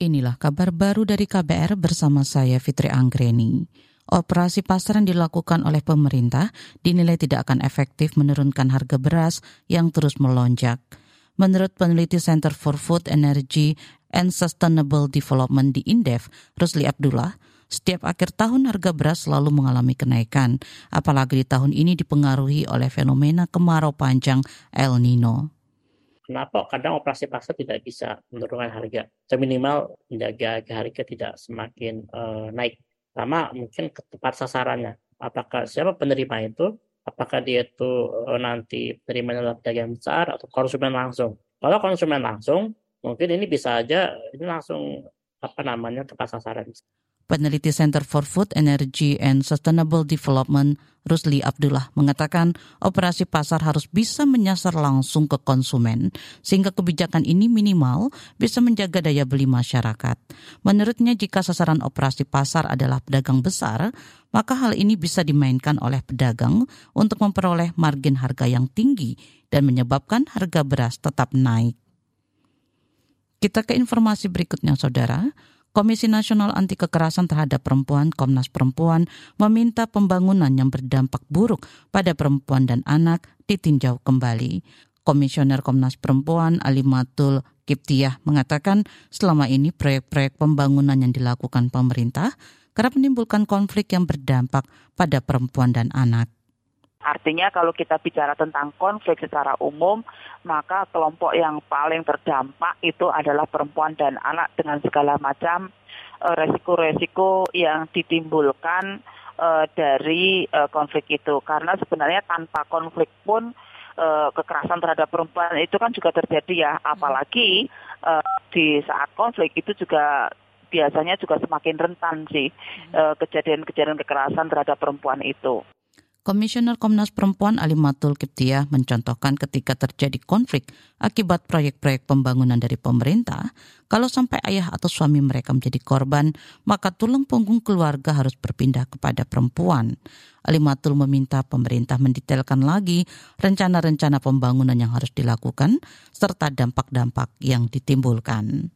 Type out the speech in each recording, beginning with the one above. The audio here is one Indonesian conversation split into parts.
Inilah kabar baru dari KBR bersama saya Fitri Anggreni. Operasi pasar yang dilakukan oleh pemerintah dinilai tidak akan efektif menurunkan harga beras yang terus melonjak. Menurut peneliti Center for Food, Energy and Sustainable Development di Indef, Rusli Abdullah, setiap akhir tahun harga beras selalu mengalami kenaikan, apalagi di tahun ini dipengaruhi oleh fenomena kemarau panjang El Nino kenapa? Kadang operasi pasar tidak bisa menurunkan harga. Seminimal menjaga harga tidak semakin uh, naik. Sama mungkin ke tempat sasarannya. Apakah siapa penerima itu? Apakah dia itu uh, nanti penerima adalah pedagang besar atau konsumen langsung? Kalau konsumen langsung mungkin ini bisa aja ini langsung apa namanya tempat sasaran Peneliti Center for Food, Energy and Sustainable Development, Rusli Abdullah, mengatakan operasi pasar harus bisa menyasar langsung ke konsumen, sehingga kebijakan ini minimal bisa menjaga daya beli masyarakat. Menurutnya, jika sasaran operasi pasar adalah pedagang besar, maka hal ini bisa dimainkan oleh pedagang untuk memperoleh margin harga yang tinggi dan menyebabkan harga beras tetap naik. Kita ke informasi berikutnya, saudara. Komisi Nasional Anti Kekerasan Terhadap Perempuan Komnas Perempuan meminta pembangunan yang berdampak buruk pada perempuan dan anak ditinjau kembali. Komisioner Komnas Perempuan Alimatul Kiptiah mengatakan selama ini proyek-proyek pembangunan yang dilakukan pemerintah kerap menimbulkan konflik yang berdampak pada perempuan dan anak. Artinya kalau kita bicara tentang konflik secara umum, maka kelompok yang paling terdampak itu adalah perempuan dan anak dengan segala macam eh, resiko-resiko yang ditimbulkan uh, dari uh, konflik itu. Karena sebenarnya tanpa konflik pun kekerasan terhadap perempuan itu kan juga terjadi ya, apalagi uh, di saat konflik itu juga biasanya juga semakin rentan sih kejadian-kejadian kekerasan terhadap perempuan itu. Komisioner Komnas Perempuan Alimatul Kiptiah mencontohkan ketika terjadi konflik akibat proyek-proyek pembangunan dari pemerintah, kalau sampai ayah atau suami mereka menjadi korban, maka tulang punggung keluarga harus berpindah kepada perempuan. Alimatul meminta pemerintah mendetailkan lagi rencana-rencana pembangunan yang harus dilakukan serta dampak-dampak yang ditimbulkan.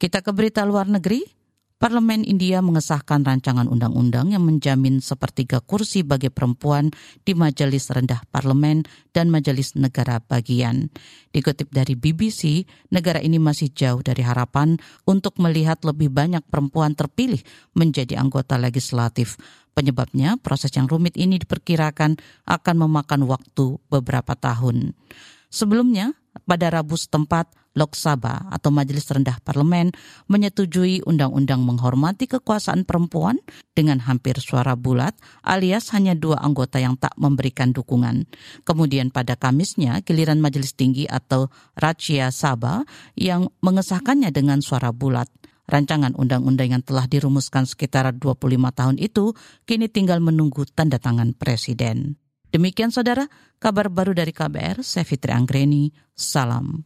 Kita ke berita luar negeri. Parlemen India mengesahkan rancangan undang-undang yang menjamin sepertiga kursi bagi perempuan di Majelis Rendah Parlemen dan Majelis Negara Bagian. Dikutip dari BBC, negara ini masih jauh dari harapan untuk melihat lebih banyak perempuan terpilih menjadi anggota legislatif. Penyebabnya, proses yang rumit ini diperkirakan akan memakan waktu beberapa tahun. Sebelumnya, pada Rabu setempat, Lok Sabha atau Majelis Rendah Parlemen menyetujui undang-undang menghormati kekuasaan perempuan dengan hampir suara bulat alias hanya dua anggota yang tak memberikan dukungan. Kemudian pada Kamisnya giliran Majelis Tinggi atau Rajya Sabha yang mengesahkannya dengan suara bulat. Rancangan undang-undang yang telah dirumuskan sekitar 25 tahun itu kini tinggal menunggu tanda tangan Presiden. Demikian saudara, kabar baru dari KBR, saya Fitri Anggreni, salam.